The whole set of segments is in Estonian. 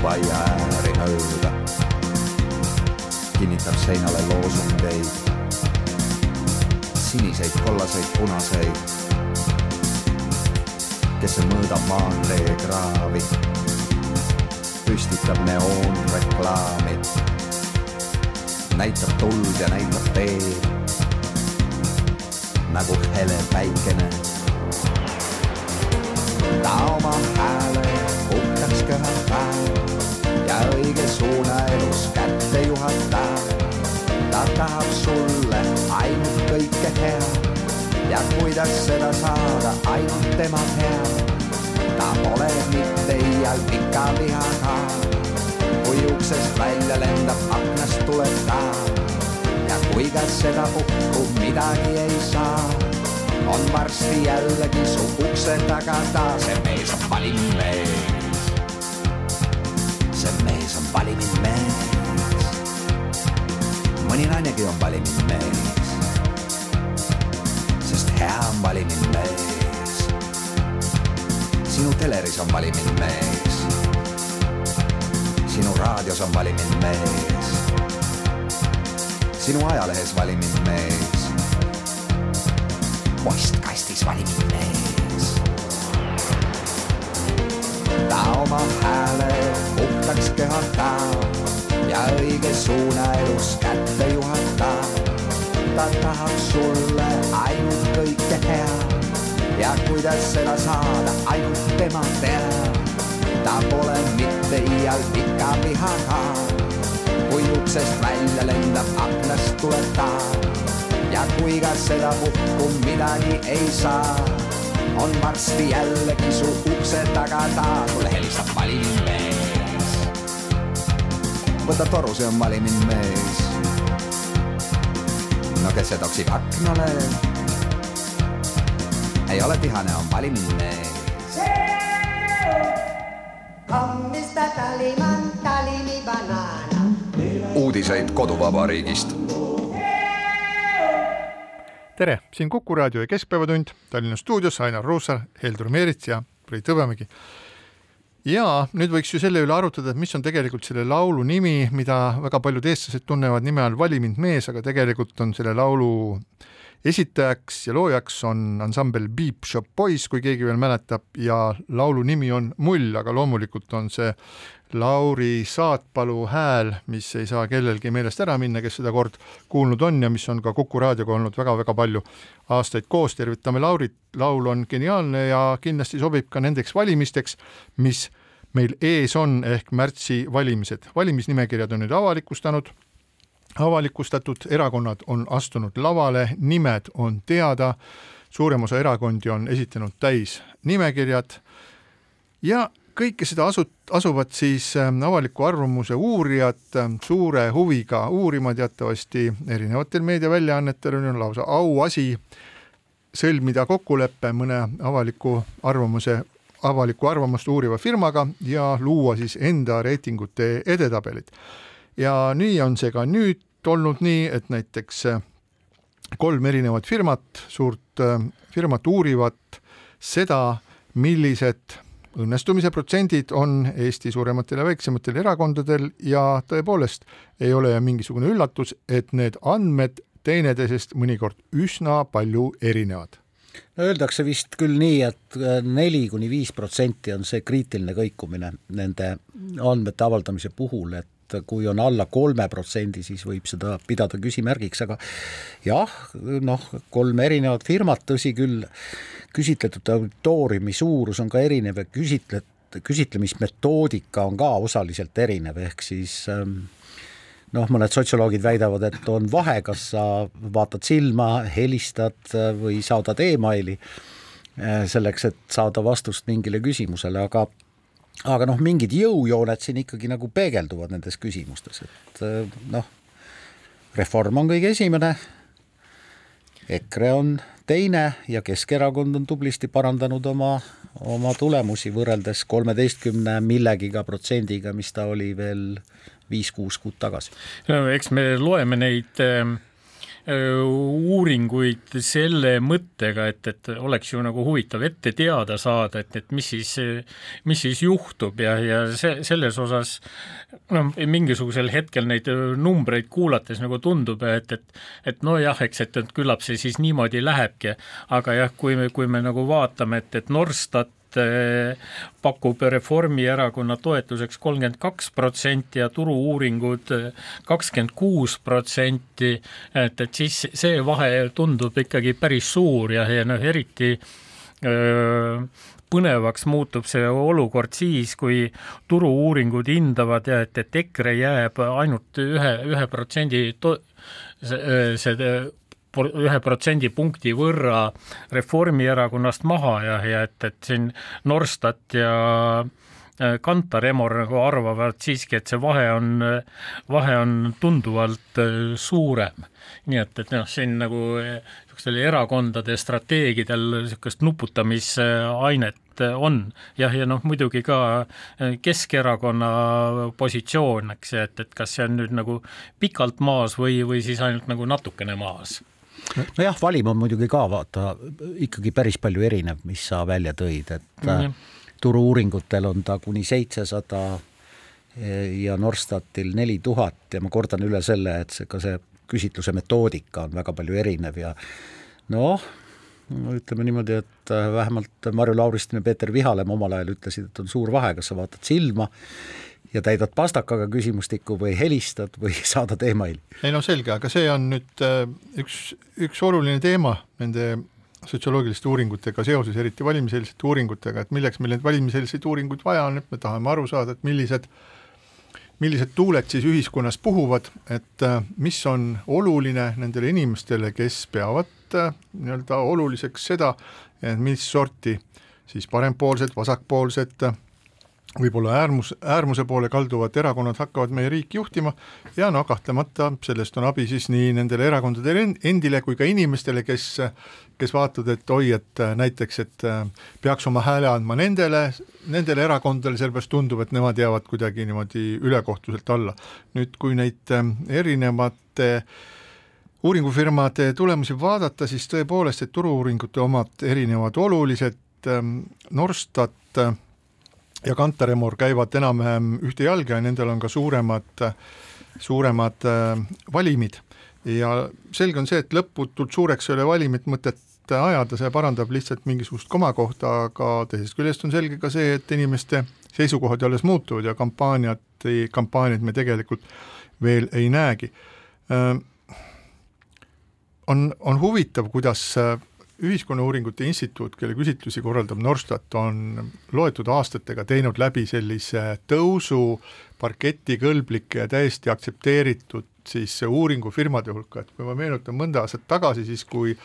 astub aia ääri mööda, kinnitab seinale loosungeid, siniseid, kollaseid, punaseid. kes mõõdab maantee kraavi, püstitab neoonreklaami, näitab tuld ja näitab teed nagu hele päikene ta oma hääle köhatab ja õige suuna elus kätte juhatab. ta tahab sulle ainult kõike head ja kuidas seda saada, ainult tema teab. ta pole mitte iial pika vihaga, kui uksest välja lendab, aknast tuleb ta ja kui ka sedapuhku midagi ei saa on varsti jällegi su ukse taga ta, see mees on valinud mees. Kuidas seda saada, ainult tema teab. ta pole mitte iial pika vihaga, kui uksest välja lendab, aknast tuleb ta ja kui ka sedapuhku midagi ei saa, on varsti jällegi su ukse taga ta, sulle helistab valinud mees. võta toru, see on valinud mees. no kes see toksib aknale? Ei ole tihane, on Mr. Tallyman, tally me banana. uudiseid koduvabariigist tere, siin Kuku raadio ja Keskpäevatund, Tallinna stuudios Ainar Ruussaar, Heldur Meerits ja Priit Hõbemägi. ja nüüd võiks ju selle üle arutada, et mis on tegelikult selle laulu nimi, mida väga paljud eestlased tunnevad nime all Vali mind mees, aga tegelikult on selle laulu esitajaks ja loojaks on ansambel Beep Shop Boys, kui keegi veel mäletab, ja laulu nimi on Mull, aga loomulikult on see Lauri Saatpalu hääl, mis ei saa kellelgi meelest ära minna, kes seda kord kuulnud on ja mis on ka Kuku raadioga olnud väga-väga palju aastaid koos, tervitame Laurit, laul on geniaalne ja kindlasti sobib ka nendeks valimisteks, mis meil ees on, ehk märtsi valimised. valimisnimekirjad on nüüd avalikustanud, avalikustatud, erakonnad on astunud lavale, nimed on teada, suurem osa erakondi on esitanud täis nimekirjad ja kõike seda asu-, asuvad siis avaliku arvamuse uurijad suure huviga uurima, teatavasti erinevatel meediaväljaannetel on lausa auasi sõlmida kokkulepe mõne avaliku arvamuse, avalikku arvamust uuriva firmaga ja luua siis enda reitingute edetabelid. Ja nii on see ka nüüd olnud nii, et näiteks kolm erinevat firmat, suurt firmat uurivad seda, millised õnnestumise protsendid on Eesti suurematel ja väiksematel erakondadel ja tõepoolest ei ole mingisugune üllatus, et need andmed teineteisest mõnikord üsna palju erinevad. no öeldakse vist küll nii, et neli kuni viis protsenti on see kriitiline kõikumine nende andmete avaldamise puhul, et kui on alla kolme protsendi, siis võib seda pidada küsimärgiks, aga jah, noh, kolm erinevat firmat, tõsi küll, küsitletud auditooriumi suurus on ka erinev ja küsitlet-, küsitlemismetoodika on ka osaliselt erinev, ehk siis ähm, noh, mõned sotsioloogid väidavad, et on vahe, kas sa vaatad silma, helistad või saadad emaili selleks, et saada vastust mingile küsimusele, aga aga noh, mingid jõujooned siin ikkagi nagu peegelduvad nendes küsimustes, et noh, Reform on kõige esimene, EKRE on teine ja Keskerakond on tublisti parandanud oma, oma tulemusi võrreldes kolmeteistkümne millegiga protsendiga, mis ta oli veel viis-kuus kuud tagasi. no eks me loeme neid äh uuringuid selle mõttega, et, et oleks ju nagu huvitav ette teada saada, et, et mis siis, mis siis juhtub ja, ja see, selles osas noh, mingisugusel hetkel neid numbreid kuulates nagu tundub, et, et et nojah, eks, et, et küllap see siis niimoodi lähebki, aga jah, kui me, kui me nagu vaatame, et, et Norstat pakub Reformierakonna toetuseks kolmkümmend kaks protsenti ja turu-uuringud eh, kakskümmend kuus protsenti, et, et siis see vahe tundub ikkagi päris suur ja, ja noh, eriti öö, põnevaks muutub see olukord siis, kui turu-uuringud hindavad ja et, et EKRE jääb ainult ühe, ühe protsendi see, see ühe protsendipunkti võrra Reformierakonnast maha ja, ja et, et siin Norstat ja äh, Kantar Emor nagu arvavad siiski, et see vahe on, vahe on tunduvalt äh, suurem. nii et, et noh, siin nagu äh, niisugustel erakondade strateegidel niisugust nuputamisainet on jah, ja noh, muidugi ka Keskerakonna positsioon, eks, et, et kas see on nüüd nagu pikalt maas või, või siis ainult nagu natukene maas nojah, valim on muidugi ka vaata ikkagi päris palju erinev, mis sa välja tõid, et mm -hmm. turu-uuringutel on ta kuni seitsesada ja Norstatil neli tuhat ja ma kordan üle selle, et see ka see küsitluse metoodika on väga palju erinev ja noh, ütleme niimoodi, et vähemalt Marju Lauristin ja Peeter Vihalem omal ajal ütlesid, et on suur vahe, kas sa vaatad silma ja täidad pastakaga küsimustikku või helistad või saadad emaili. ei no selge, aga see on nüüd äh, üks, üks oluline teema nende sotsioloogiliste uuringutega seoses, eriti valimiseelsete uuringutega, et milleks meil neid valimiseelseid uuringuid vaja on, et me tahame aru saada, et millised millised tuuled siis ühiskonnas puhuvad, et äh, mis on oluline nendele inimestele, kes peavad äh, nii-öelda oluliseks seda, mis sorti siis parempoolsed, vasakpoolsed võib-olla äärmus, äärmuse poole kalduvad erakonnad hakkavad meie riiki juhtima ja no kahtlemata sellest on abi siis nii nendele erakondadele endile kui ka inimestele, kes, kes vaatavad, et oi, et näiteks, et peaks oma hääle andma nendele, nendele erakondadele, sellepärast tundub, et nemad jäävad kuidagi niimoodi ülekohtuselt alla. nüüd, kui neid erinevate uuringufirmade tulemusi vaadata, siis tõepoolest, et turu-uuringute omad erinevad oluliselt, Norstat ja Kantar Emor käivad enam-vähem ühte jalga ja nendel on ka suuremad, suuremad äh, valimid. ja selge on see, et lõputult suureks ei ole valimit mõtet ajada, see parandab lihtsalt mingisugust komakohta, aga teisest küljest on selge ka see, et inimeste seisukohad alles muutuvad ja kampaaniat, kampaaniaid me tegelikult veel ei näegi. Äh, on, on huvitav, kuidas äh, Ühiskonnauuringute Instituut, kelle küsitlusi korraldab Norstat, on loetud aastatega teinud läbi sellise tõusu parketikõlblike ja täiesti aktsepteeritud siis uuringufirmade hulka, et kui ma meenutan mõnda aastat tagasi, siis kui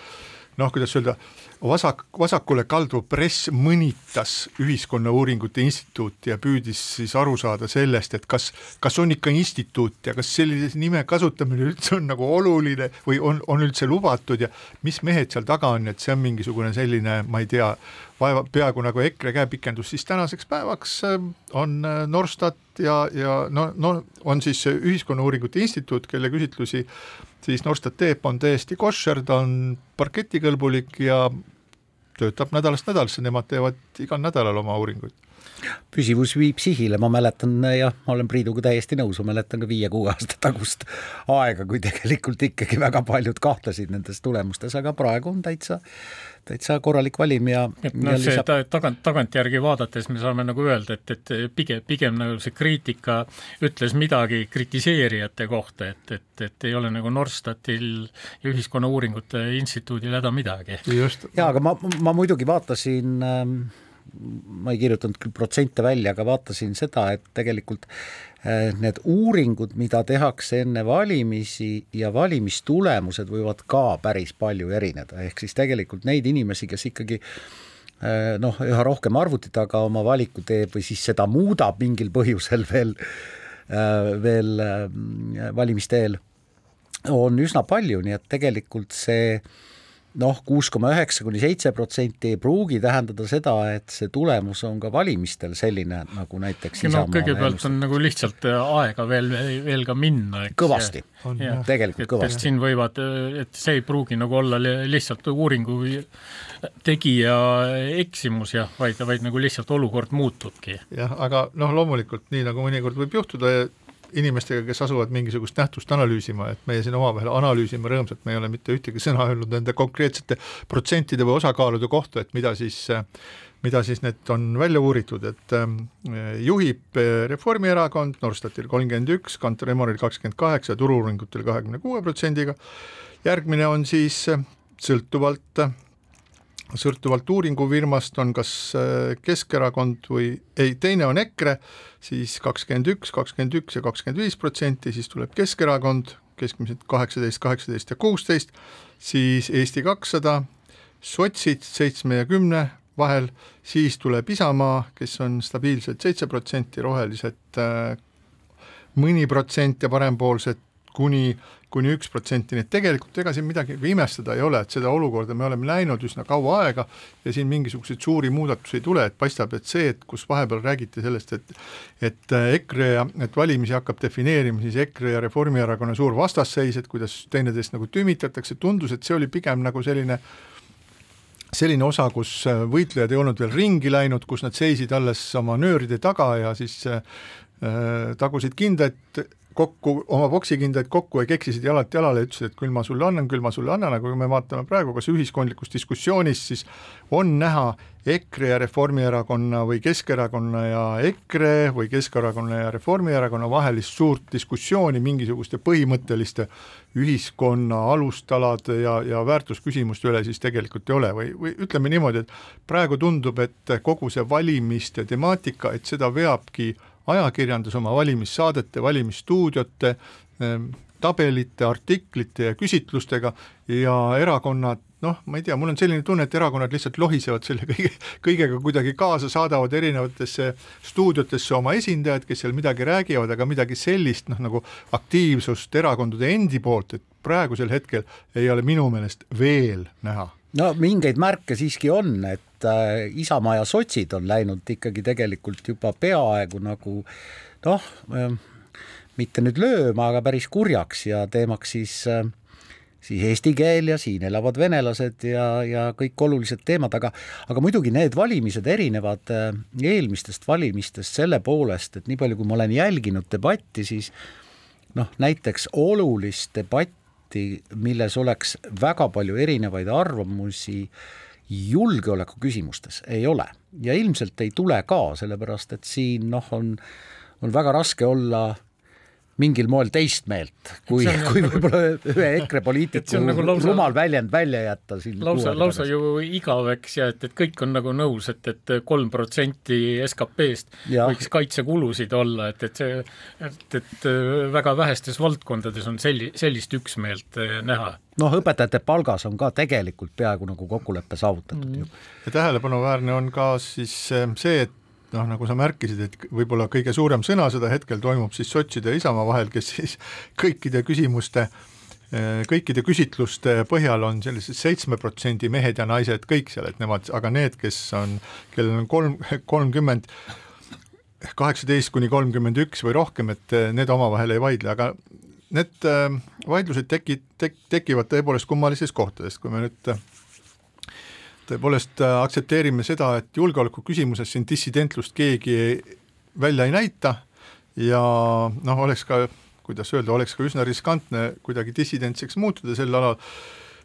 noh, kuidas öelda, vasak, vasakule kalduv press mõnitas Ühiskonnauuringute Instituuti ja püüdis siis aru saada sellest, et kas, kas on ikka instituut ja kas sellise nime kasutamine üldse on nagu oluline või on, on üldse lubatud ja mis mehed seal taga on, et see on mingisugune selline, ma ei tea, vaeva, peaaegu nagu EKRE käepikendus, siis tänaseks päevaks äh, on äh, Norstat ja, ja no, no on siis Ühiskonnauuringute Instituut, kelle küsitlusi siis Norstat teeb, on täiesti koššer, ta on parketikõlbulik ja töötab nädalast nädalasse, nemad teevad igal nädalal oma uuringuid. Püsivus viib sihile, ma mäletan jah, ma olen Priiduga täiesti nõus, ma mäletan ka viie-kuue aasta tagust aega, kui tegelikult ikkagi väga paljud kahtlesid nendes tulemustes, aga praegu on täitsa täitsa korralik valim ja et noh, see lisab... tagant, tagantjärgi vaadates me saame nagu öelda, et, et pigem, pigem nagu see kriitika ütles midagi kritiseerijate kohta, et, et, et ei ole nagu Norstatil ja Ühiskonnauuringute Instituudil häda midagi. jaa, aga ma, ma muidugi vaatasin ähm, ma ei kirjutanud küll protsente välja, aga vaatasin seda, et tegelikult need uuringud, mida tehakse enne valimisi ja valimistulemused võivad ka päris palju erineda, ehk siis tegelikult neid inimesi, kes ikkagi noh, üha rohkem arvuti taga oma valiku teeb või siis seda muudab mingil põhjusel veel, veel valimiste eel, on üsna palju, nii et tegelikult see noh, kuus koma üheksa kuni seitse protsenti ei pruugi tähendada seda, et see tulemus on ka valimistel selline, nagu näiteks no kõigepealt on nagu lihtsalt äh, aega veel, veel ka minna, eks. kõvasti, tegelikult et, kõvasti. siin võivad, et see ei pruugi nagu olla lihtsalt uuringu tegija eksimus jah, vaid, vaid nagu lihtsalt olukord muutubki. jah, aga noh, loomulikult nii nagu mõnikord võib juhtuda inimestega, kes asuvad mingisugust nähtust analüüsima, et meie siin omavahel analüüsime rõõmsalt, me ei ole mitte ühtegi sõna öelnud nende konkreetsete protsentide või osakaalude kohta, et mida siis mida siis need on välja uuritud, et ähm, juhib Reformierakond Norstatil kolmkümmend üks, Kantar Emoril kakskümmend kaheksa, Turu-uuringutel kahekümne kuue protsendiga, järgmine on siis sõltuvalt sõltuvalt uuringufirmast on kas äh, Keskerakond või ei, teine on EKRE, siis kakskümmend üks, kakskümmend üks ja kakskümmend viis protsenti, siis tuleb Keskerakond, keskmiselt kaheksateist, kaheksateist ja kuusteist, siis Eesti kakssada, sotsid seitsme ja kümne vahel, siis tuleb Isamaa, kes on stabiilselt seitse protsenti, rohelised äh, mõni protsent ja parempoolsed kuni kuni üks protsenti, nii et tegelikult ega siin midagi imestada ei ole, et seda olukorda me oleme näinud üsna kaua aega ja siin mingisuguseid suuri muudatusi ei tule, et paistab, et see, et kus vahepeal räägiti sellest, et et EKRE ja, et valimisi hakkab defineerima siis EKRE ja Reformierakonna suur vastasseis, et kuidas teineteist nagu tümitatakse, tundus, et see oli pigem nagu selline selline osa, kus võitlejad ei olnud veel ringi läinud, kus nad seisid alles oma nööride taga ja siis äh, tagusid kindaid kokku, oma poksikindaid kokku ja keksisid jalalt jalale ja ütlesid, et küll ma sulle annan, küll ma sulle annan, aga kui me vaatame praegu kas ühiskondlikus diskussioonis, siis on näha EKRE ja Reformierakonna või Keskerakonna ja EKRE või Keskerakonna ja Reformierakonna vahelist suurt diskussiooni mingisuguste põhimõtteliste ühiskonna alustalade ja, ja väärtusküsimuste üle siis tegelikult ei ole või, või ütleme niimoodi, et praegu tundub, et kogu see valimiste temaatika, et seda veabki ajakirjandus oma valimissaadete, valimisstuudiote, ehm, tabelite, artiklite ja küsitlustega ja erakonnad noh, ma ei tea, mul on selline tunne, et erakonnad lihtsalt lohisevad selle kõige, kõigega kuidagi kaasa, saadavad erinevatesse stuudiotesse oma esindajad, kes seal midagi räägivad, aga midagi sellist noh, nagu aktiivsust erakondade endi poolt, et praegusel hetkel ei ole minu meelest veel näha. No mingeid märke siiski on, et äh, Isamaa ja sotsid on läinud ikkagi tegelikult juba peaaegu nagu noh äh,, mitte nüüd lööma, aga päris kurjaks ja teemaks siis äh, siis eesti keel ja siin elavad venelased ja, ja kõik olulised teemad, aga aga muidugi need valimised erinevad äh, eelmistest valimistest selle poolest, et nii palju, kui ma olen jälginud debatti, siis noh, näiteks olulist debatti milles oleks väga palju erinevaid arvamusi julgeoleku küsimustes, ei ole. ja ilmselt ei tule ka, sellepärast et siin noh, on, on väga raske olla mingil moel teist meelt, kui, kui nagu, võib-olla ühe EKRE poliitiku nagu lausa, rumal väljend välja jätta siin lausa, lausa ju igav, eks, ja et, et kõik on nagu nõus, et, et kolm protsenti SKP-st võiks kaitsekulusid olla, et, et see, et, et väga vähestes valdkondades on selli-, sellist üksmeelt eh, näha noh, õpetajate palgas on ka tegelikult peaaegu nagu kokkulepe saavutatud mm. ju. ja tähelepanuväärne on ka siis eh, see, et noh, nagu sa märkisid, et võib-olla kõige suurem sõnasõda hetkel toimub siis sotside ja Isamaa vahel, kes siis kõikide küsimuste kõikide küsitluste põhjal on sellised seitsme protsendi mehed ja naised kõik seal, et nemad, aga need, kes on, kellel on kolm, kolmkümmend, kaheksateist kuni kolmkümmend üks või rohkem, et need omavahel ei vaidle, aga need vaidlused teki-, tek-, tekivad tõepoolest kummalisest kohtadest, kui me nüüd tõepoolest äh, aktsepteerime seda, et julgeoleku küsimuses siin dissidentlust keegi välja ei näita ja noh, oleks ka, kuidas öelda, oleks ka üsna riskantne kuidagi dissidentseks muutuda sel alal,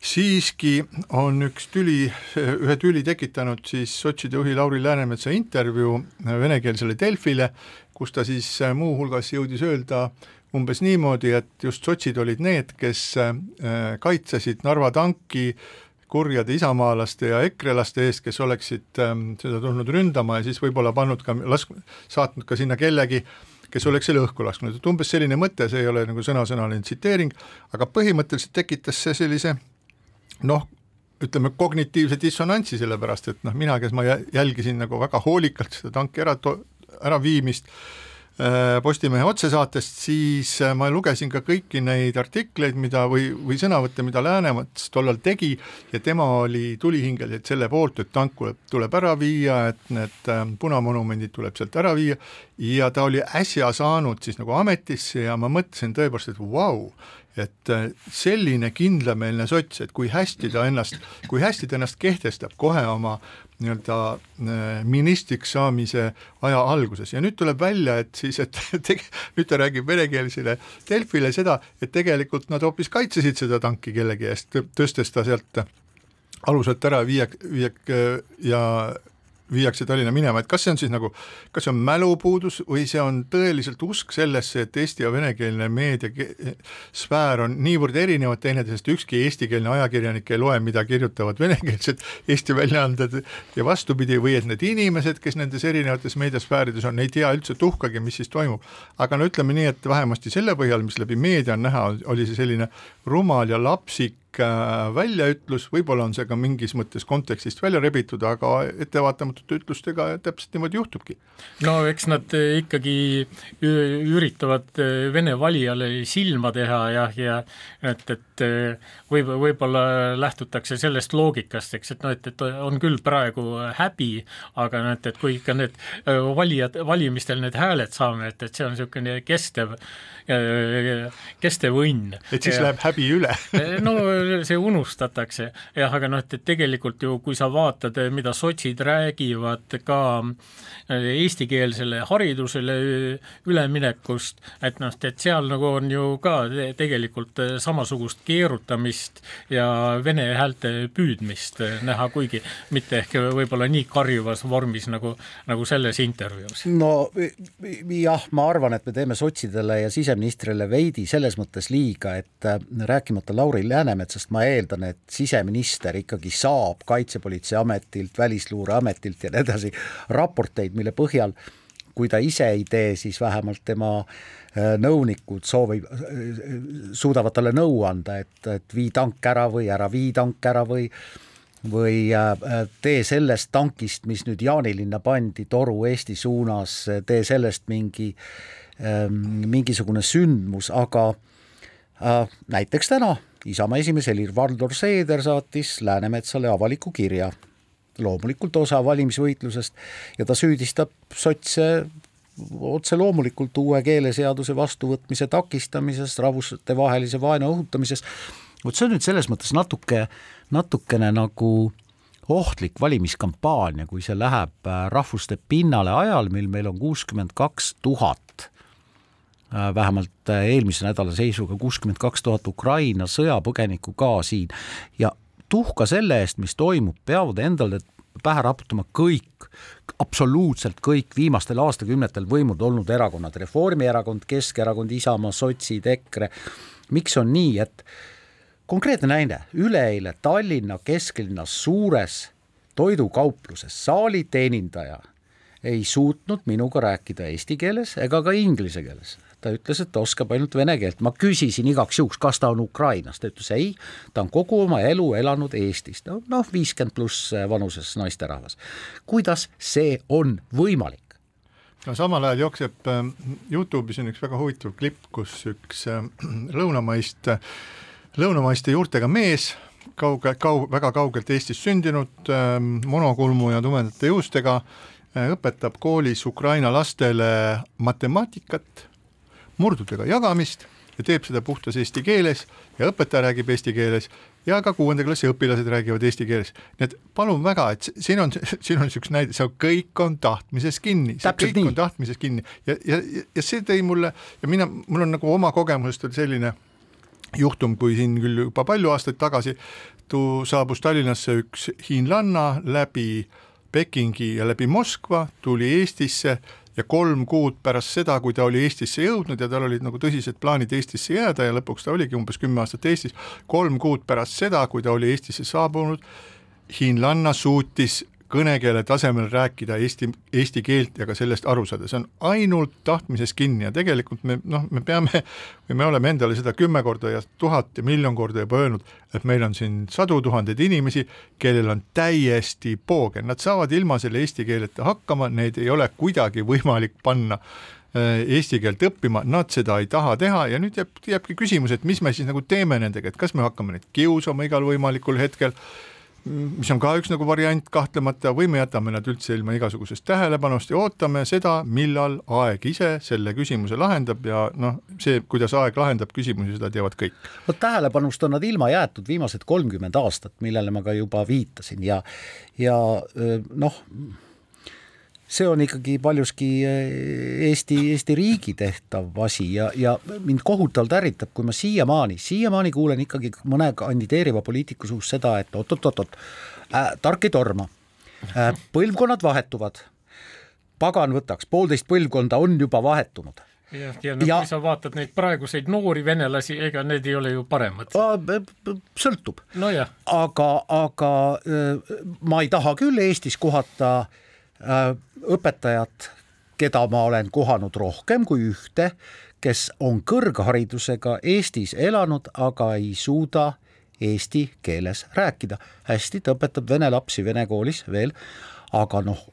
siiski on üks tüli, ühe tüli tekitanud siis sotside juhi Lauri Läänemetsa intervjuu venekeelsele Delfile, kus ta siis äh, muuhulgas jõudis öelda umbes niimoodi, et just sotsid olid need, kes äh, kaitsesid Narva tanki kurjade isamaalaste ja ekrelaste eest, kes oleksid ähm, seda tulnud ründama ja siis võib-olla pannud ka, lask-, saatnud ka sinna kellegi, kes oleks selle õhku lasknud, et umbes selline mõte, see ei ole nagu sõnasõnaline tsiteering, aga põhimõtteliselt tekitas see sellise noh, ütleme, kognitiivse dissonantsi, sellepärast et noh, mina, kes ma jä- jälgisin nagu väga hoolikalt seda tanki ära, äraviimist äh, Postimehe otsesaatest, siis äh, ma lugesin ka kõiki neid artikleid, mida või, või sõnavõtte, mida Läänemets tollal tegi ja tema oli tulihingeliselt selle poolt, et tank tuleb, ära viia, et need äh, punamonumendid tuleb sealt ära viia. Ja ta oli äsja saanud siis nagu ametisse ja ma mõtlesin tõepoolest, et vau wow,, et äh, selline kindlameelne sots, et kui hästi ta ennast, kui hästi ta ennast kehtestab kohe oma nii-öelda äh, ministriks saamise aja alguses. Ja nüüd tuleb välja, et siis, et teg-, nüüd ta räägib venekeelsele Delfile seda, et tegelikult nad hoopis kaitsesid seda tanki kellegi eest, tõstes ta sealt aluselt ära viia, viia ja viiakse Tallinna minema, et kas see on siis nagu, kas see on mälupuudus või see on tõeliselt usk sellesse, et eesti ja venekeelne meediasfäär on niivõrd erinevad teineteisest, ükski eestikeelne ajakirjanik ei loe, mida kirjutavad venekeelsed Eesti väljaanded ja vastupidi, või et need inimesed, kes nendes erinevates meediasfäärides on, ei tea üldse tuhkagi, mis siis toimub. aga no ütleme nii, et vähemasti selle põhjal, mis läbi meedia on näha, oli see selline rumal ja lapsik väljaütlus, võib-olla on see ka mingis mõttes kontekstist välja rebitud, aga ettevaatamatute ütlustega täpselt niimoodi juhtubki. no eks nad äh, ikkagi üritavad äh, Vene valijale silma teha jah, ja et, et võib, võib-olla lähtutakse sellest loogikast, eks, et noh, et, et on küll praegu häbi, aga noh, et, et kui ikka need valijad, valimistel need hääled saame, et, et see on niisugune kestev, kestev õnn. et siis ja, läheb häbi üle no see unustatakse jah, aga noh, et tegelikult ju kui sa vaatad, mida sotsid räägivad ka äh, eestikeelsele haridusele üleminekust, et noh, et seal nagu on ju ka tegelikult samasugust keerutamist ja vene häälte püüdmist näha, kuigi mitte ehk võib-olla nii karjuvas vormis nagu, nagu selles intervjuus. no jah, ma arvan, et me teeme sotsidele ja siseministrile veidi selles mõttes liiga, et äh, rääkimata Lauri Läänemetsast, Läänemetsast ma eeldan, et siseminister ikkagi saab Kaitsepolitseiametilt, Välisluureametilt ja nii edasi raporteid, mille põhjal kui ta ise ei tee, siis vähemalt tema äh, nõunikud soovib, suudavad talle nõu anda, et, et vii tank ära või ära vii tank ära või või äh, tee sellest tankist, mis nüüd Jaanilinna pandi toru Eesti suunas, tee sellest mingi, ähm, mingisugune sündmus, aga äh, näiteks täna Isamaa esimees Helir-Valdor Seeder saatis Läänemetsale avaliku kirja, loomulikult osa valimisvõitlusest, ja ta süüdistab sotse otse loomulikult uue keeleseaduse vastuvõtmise takistamises, rahvustevahelise vaenu õhutamises, vot see on nüüd selles mõttes natuke, natukene nagu ohtlik valimiskampaania, kui see läheb rahvuste pinnale ajal, mil meil on kuuskümmend kaks tuhat Äh, vähemalt äh, eelmise nädala seisuga kuuskümmend kaks tuhat Ukraina sõjapõgenikku ka siin. Ja tuhka selle eest, mis toimub, peavad endale pähe raputama kõik, absoluutselt kõik viimastel aastakümnetel võimul olnud erakonnad, Reformierakond, Keskerakond, Isamaa, sotsid, EKRE. miks on nii, et konkreetne näide, üleeile Tallinna kesklinnas suures toidukaupluses saali teenindaja ei suutnud minuga rääkida eesti keeles ega ka inglise keeles ta ütles, et ta oskab ainult vene keelt, ma küsisin igaks juhuks, kas ta on Ukrainast, ta ütles ei, ta on kogu oma elu elanud Eestis, noh, viiskümmend pluss vanuses naisterahvas. kuidas see on võimalik? no samal ajal jookseb äh, Youtube'is on üks väga huvitav klipp, kus üks äh, lõunamaist, lõunamaiste juurtega mees, kauge, kau-, väga kaugelt Eestist sündinud, äh, monokulmu ja tumedate juustega, õpetab koolis Ukraina lastele matemaatikat murdudega jagamist ja teeb seda puhtas eesti keeles ja õpetaja räägib eesti keeles ja ka kuuenda klassi õpilased räägivad eesti keeles. nii et palun väga, et siin on, siin on niisugune näide, see kõik on tahtmises kinni, kõik nii. on tahtmises kinni ja, ja, ja see tõi mulle ja mina, mul on nagu oma kogemusest oli selline juhtum, kui siin küll juba palju aastaid tagasi tu saabus Tallinnasse üks hiinlanna läbi Pekingi ja läbi Moskva, tuli Eestisse ja kolm kuud pärast seda, kui ta oli Eestisse jõudnud ja tal olid nagu tõsised plaanid Eestisse jääda ja lõpuks ta oligi umbes kümme aastat Eestis, kolm kuud pärast seda, kui ta oli Eestisse saabunud, hiinlanna suutis kõnekeele tasemel rääkida eesti, eesti keelt ja ka sellest aru saada, see on ainult tahtmises kinni ja tegelikult me noh, me peame või me oleme endale seda kümme korda ja tuhat ja miljon korda juba öelnud, et meil on siin sadu tuhandeid inimesi, kellel on täiesti poogen, nad saavad ilma selle eesti keeleta hakkama, neid ei ole kuidagi võimalik panna äh, eesti keelt õppima, nad seda ei taha teha ja nüüd jääb, jääbki küsimus, et mis me siis nagu teeme nendega, et kas me hakkame neid kiusama igal võimalikul hetkel mis on ka üks nagu variant kahtlemata, või me jätame nad üldse ilma igasugusest tähelepanust ja ootame seda, millal aeg ise selle küsimuse lahendab ja noh, see, kuidas aeg lahendab küsimusi, seda teavad kõik. vot tähelepanust on nad ilma jäetud viimased kolmkümmend aastat, millele ma ka juba viitasin ja, ja noh, see on ikkagi paljuski eh, Eesti, Eesti riigi tehtav asi ja, ja mind kohutavalt ärritab, kui ma siiamaani, siiamaani kuulen ikkagi mõne kandideeriva poliitiku suust seda, et oot-oot-oot, äh, tark ei torma äh,, põlvkonnad vahetuvad, pagan võtaks, poolteist põlvkonda on juba vahetunud jah, ja no ja, kui sa vaatad neid praeguseid noori venelasi, ega need ei ole ju paremad. sõltub no. aga, aga äh, ma ei taha küll Eestis kohata äh, õpetajat, keda ma olen kohanud rohkem kui ühte, kes on kõrgharidusega Eestis elanud, aga ei suuda eesti keeles rääkida. hästi, ta õpetab vene lapsi vene koolis veel, aga noh,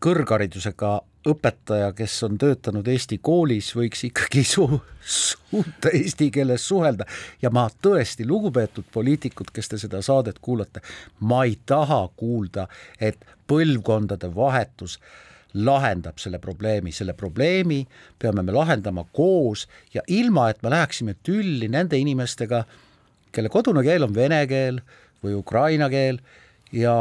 kõrgharidusega õpetaja, kes on töötanud Eesti koolis, võiks ikkagi su-, suuta eesti keeles suhelda. Ja ma tõesti, lugupeetud poliitikud, kes te seda saadet kuulate, ma ei taha kuulda, et põlvkondade vahetus lahendab selle probleemi, selle probleemi peame me lahendama koos ja ilma, et me läheksime tülli nende inimestega, kelle kodune keel on vene keel või ukraina keel ja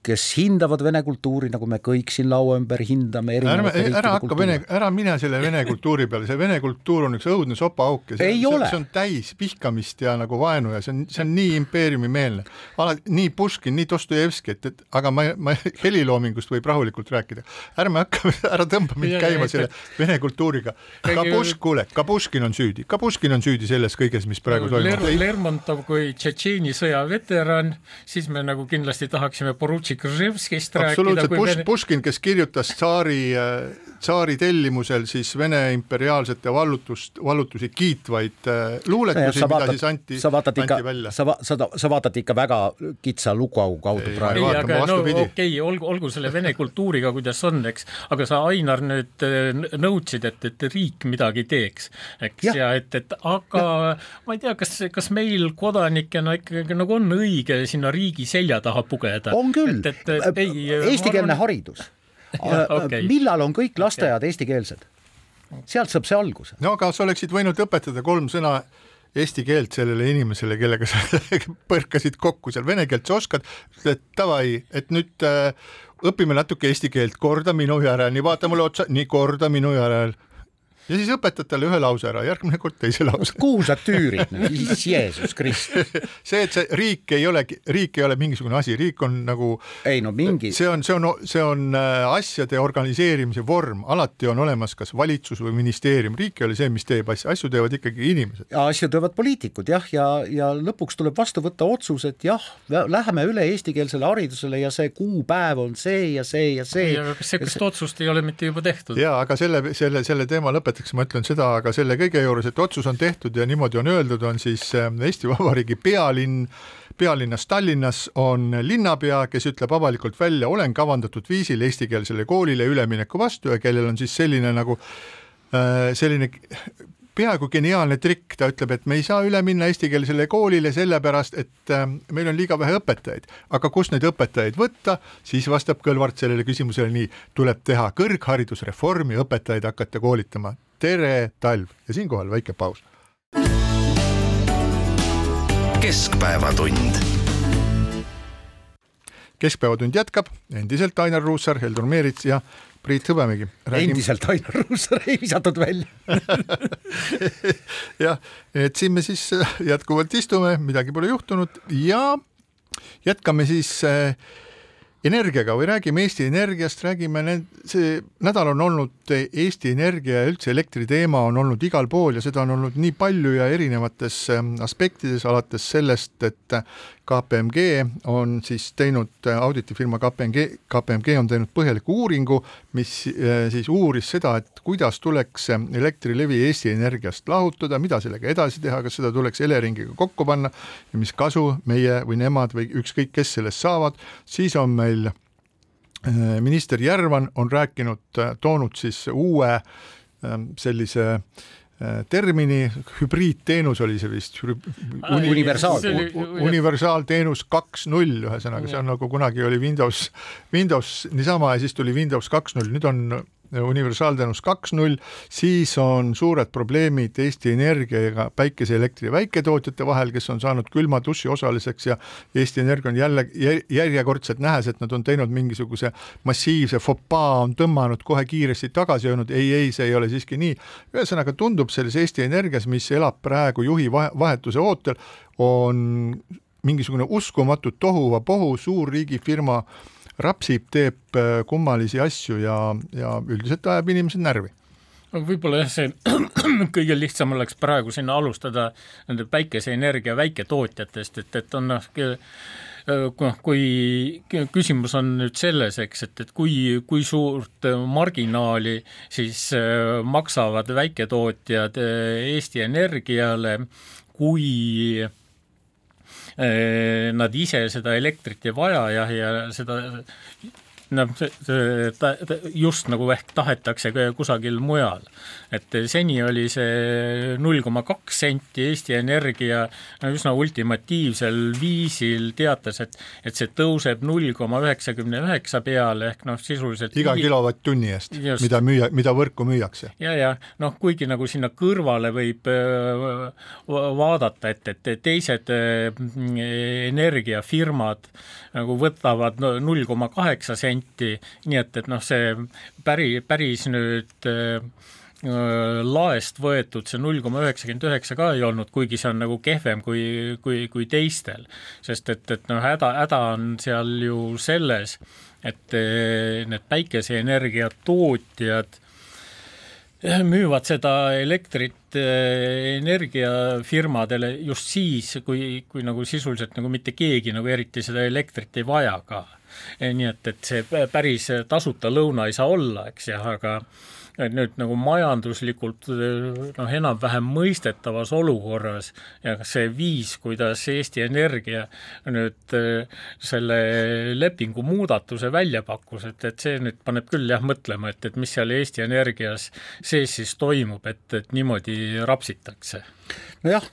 kes hindavad vene kultuuri, nagu me kõik siin laua ümber hindame. ärme, ära hakka vene, ära mine selle vene kultuuri peale, see vene kultuur on üks õudne sopaauk ja see, see, see on täis vihkamist ja nagu vaenu ja see on, see on nii impeeriumimeelne. alati nii Puškin, nii Dostojevski, et, et aga ma, ma heliloomingust võib rahulikult rääkida. ärme hakka, ära tõmba mind ja, käima ja, selle et... vene kultuuriga. Kapuš, kuule, Kapuškin on süüdi, Kapuškin on süüdi selles kõiges, mis praegu toimub Ler. Lermontov kui Tšetšeeni sõja veteran, siis me nagu kindlasti tahaksime Borutsik Živskist rääkida. absoluutselt. Puškin, kes kirjutas tsaari, tsaari tellimusel siis Vene imperiaalsete vallutust, vallutusi kiitvaid äh, luuletusi, mida siis anti, anti ikka, välja. sa, sa, sa vaatad ikka väga kitsa lugu kaudu praegu. ei, aga no okei okay,, olgu, olgu selle vene kultuuriga, kuidas on, eks, aga sa, Ainar, nüüd äh, nõudsid, et, et riik midagi teeks, eks, ja, ja et, et aga ja. ma ei tea, kas, kas meil kodanikena ikkagi nagu on õige sinna riigi selja taha pugeda? on küll, et, et ei, eestikeelne haridus okay.. millal on kõik lasteaiad okay. eestikeelsed? sealt saab see alguse. no aga sa oleksid võinud õpetada kolm sõna eesti keelt sellele inimesele, kellega sa põrkasid kokku seal, vene keelt sa oskad, ütled davai, et nüüd äh, õpime natuke eesti keelt, korda minu järel, nii vaata mulle otsa, nii korda minu järel ja siis õpetad talle ühe lause ära, järgmine kord teise lause. kuhu sa tüürid, Jeesus Kristus. see, et see riik ei ole, riik ei ole mingisugune asi, riik on nagu. ei no mingi. see on, see on, see on äh, asjade organiseerimise vorm, alati on olemas kas valitsus või ministeerium, riik ei ole see, mis teeb asju, asju teevad ikkagi inimesed. asju teevad poliitikud jah, ja, ja lõpuks tuleb vastu võtta otsus, et jah, läheme üle eestikeelsele haridusele ja see kuupäev on see ja see ja see. kas sellist otsust ei ole mitte juba tehtud? ja aga selle, selle, selle teema lõpetuseks näiteks ma ütlen seda, aga selle kõige juures, et otsus on tehtud ja niimoodi on öeldud, on siis äh, Eesti Vabariigi pealinn, pealinnas Tallinnas on linnapea, kes ütleb avalikult välja, olen kavandatud viisil eestikeelsele koolile ülemineku vastu ja kellel on siis selline nagu äh, selline peaaegu geniaalne trikk, ta ütleb, et me ei saa üle minna eestikeelsele koolile sellepärast, et äh, meil on liiga vähe õpetajaid. aga kust neid õpetajaid võtta, siis vastab Kõlvart sellele küsimusele nii, tuleb teha kõrgharidusreformi, õpetajaid hakata koolitama tere talv ja siinkohal väike paus. keskpäevatund. keskpäevatund jätkab endiselt Ainar Ruussaar, Heldur Meerits ja Priit Hõbemägi. endiselt Ainar Ruussaar ei visatud välja jah, et siin me siis jätkuvalt istume, midagi pole juhtunud ja jätkame siis äh, energiaga või räägime Eesti Energiast, räägime see nädal on olnud Eesti Energia ja üldse elektri teema on olnud igal pool ja seda on olnud nii palju ja erinevates ähm, aspektides, alates sellest, et KPMG on siis teinud, auditifirma KPMG, KPMG on teinud põhjaliku uuringu, mis äh, siis uuris seda, et kuidas tuleks Elektrilevi Eesti Energiast lahutada, mida sellega edasi teha, kas seda tuleks Eleringiga kokku panna ja mis kasu meie või nemad või ükskõik kes sellest saavad, siis on meil äh, minister Järvan on rääkinud, äh, toonud siis uue sellise äh, termini, hübriidteenus oli see vist uni,, universaal, universaalteenus kaks null, ühesõnaga see on nagu kunagi oli Windows, Windows niisama ja siis tuli Windows kaks null, nüüd on universaalteenus kaks null, siis on suured probleemid Eesti Energia ja päikeseelektri väiketootjate vahel, kes on saanud külma duši osaliseks ja Eesti Energia on jälle järjekordselt nähes, et nad on teinud mingisuguse massiivse fopaa, on tõmmanud kohe kiiresti tagasi, öelnud ei, ei, see ei ole siiski nii. ühesõnaga tundub selles Eesti Energias, mis elab praegu juhi vahetuse ootel, on mingisugune uskumatu tohuvapohu, suur riigifirma rapsib, teeb äh, kummalisi asju ja, ja üldiselt ajab inimesed närvi. Võib-olla jah, see kõige lihtsam oleks praegu sinna alustada nende päikeseenergia väiketootjatest, et, et on noh, noh, kui küsimus on nüüd selles, eks, et, et kui, kui suurt marginaali siis äh, maksavad väiketootjad äh, Eesti Energiale, kui Äh, nad ise seda elektrit ei vaja jah, ja seda noh, ta, just nagu ehk tahetakse kusagil mujal. et seni oli see null koma kaks senti, Eesti Energia üsna ultimatiivsel viisil teatas, et et see tõuseb null koma üheksakümne üheksa peale ehk noh, sisuliselt iga kilovatt-tunni eest, mida müüa, mida võrku müüakse. ja, ja noh, kuigi nagu sinna kõrvale võib äh, vaadata, et, et teised äh, energiafirmad nagu võtavad null koma kaheksa senti, protsenti, nii et, et noh, see päri, päris nüüd äh, laest võetud see null koma üheksakümmend üheksa ka ei olnud, kuigi see on nagu kehvem kui, kui, kui teistel. sest et, et noh, häda, häda on seal ju selles, et äh, need päikeseenergia tootjad müüvad seda elektrit äh, energiafirmadele just siis, kui, kui nagu sisuliselt nagu mitte keegi nagu eriti seda elektrit ei vaja ka. Eh, nii et, et see päris tasuta lõuna ei saa olla, eks jah, aga et nüüd nagu majanduslikult noh, enam-vähem mõistetavas olukorras ja see viis, kuidas Eesti Energia nüüd eh, selle lepingu muudatuse välja pakkus, et, et see nüüd paneb küll jah mõtlema, et, et mis seal Eesti Energias sees siis toimub, et, et niimoodi rapsitakse. nojah,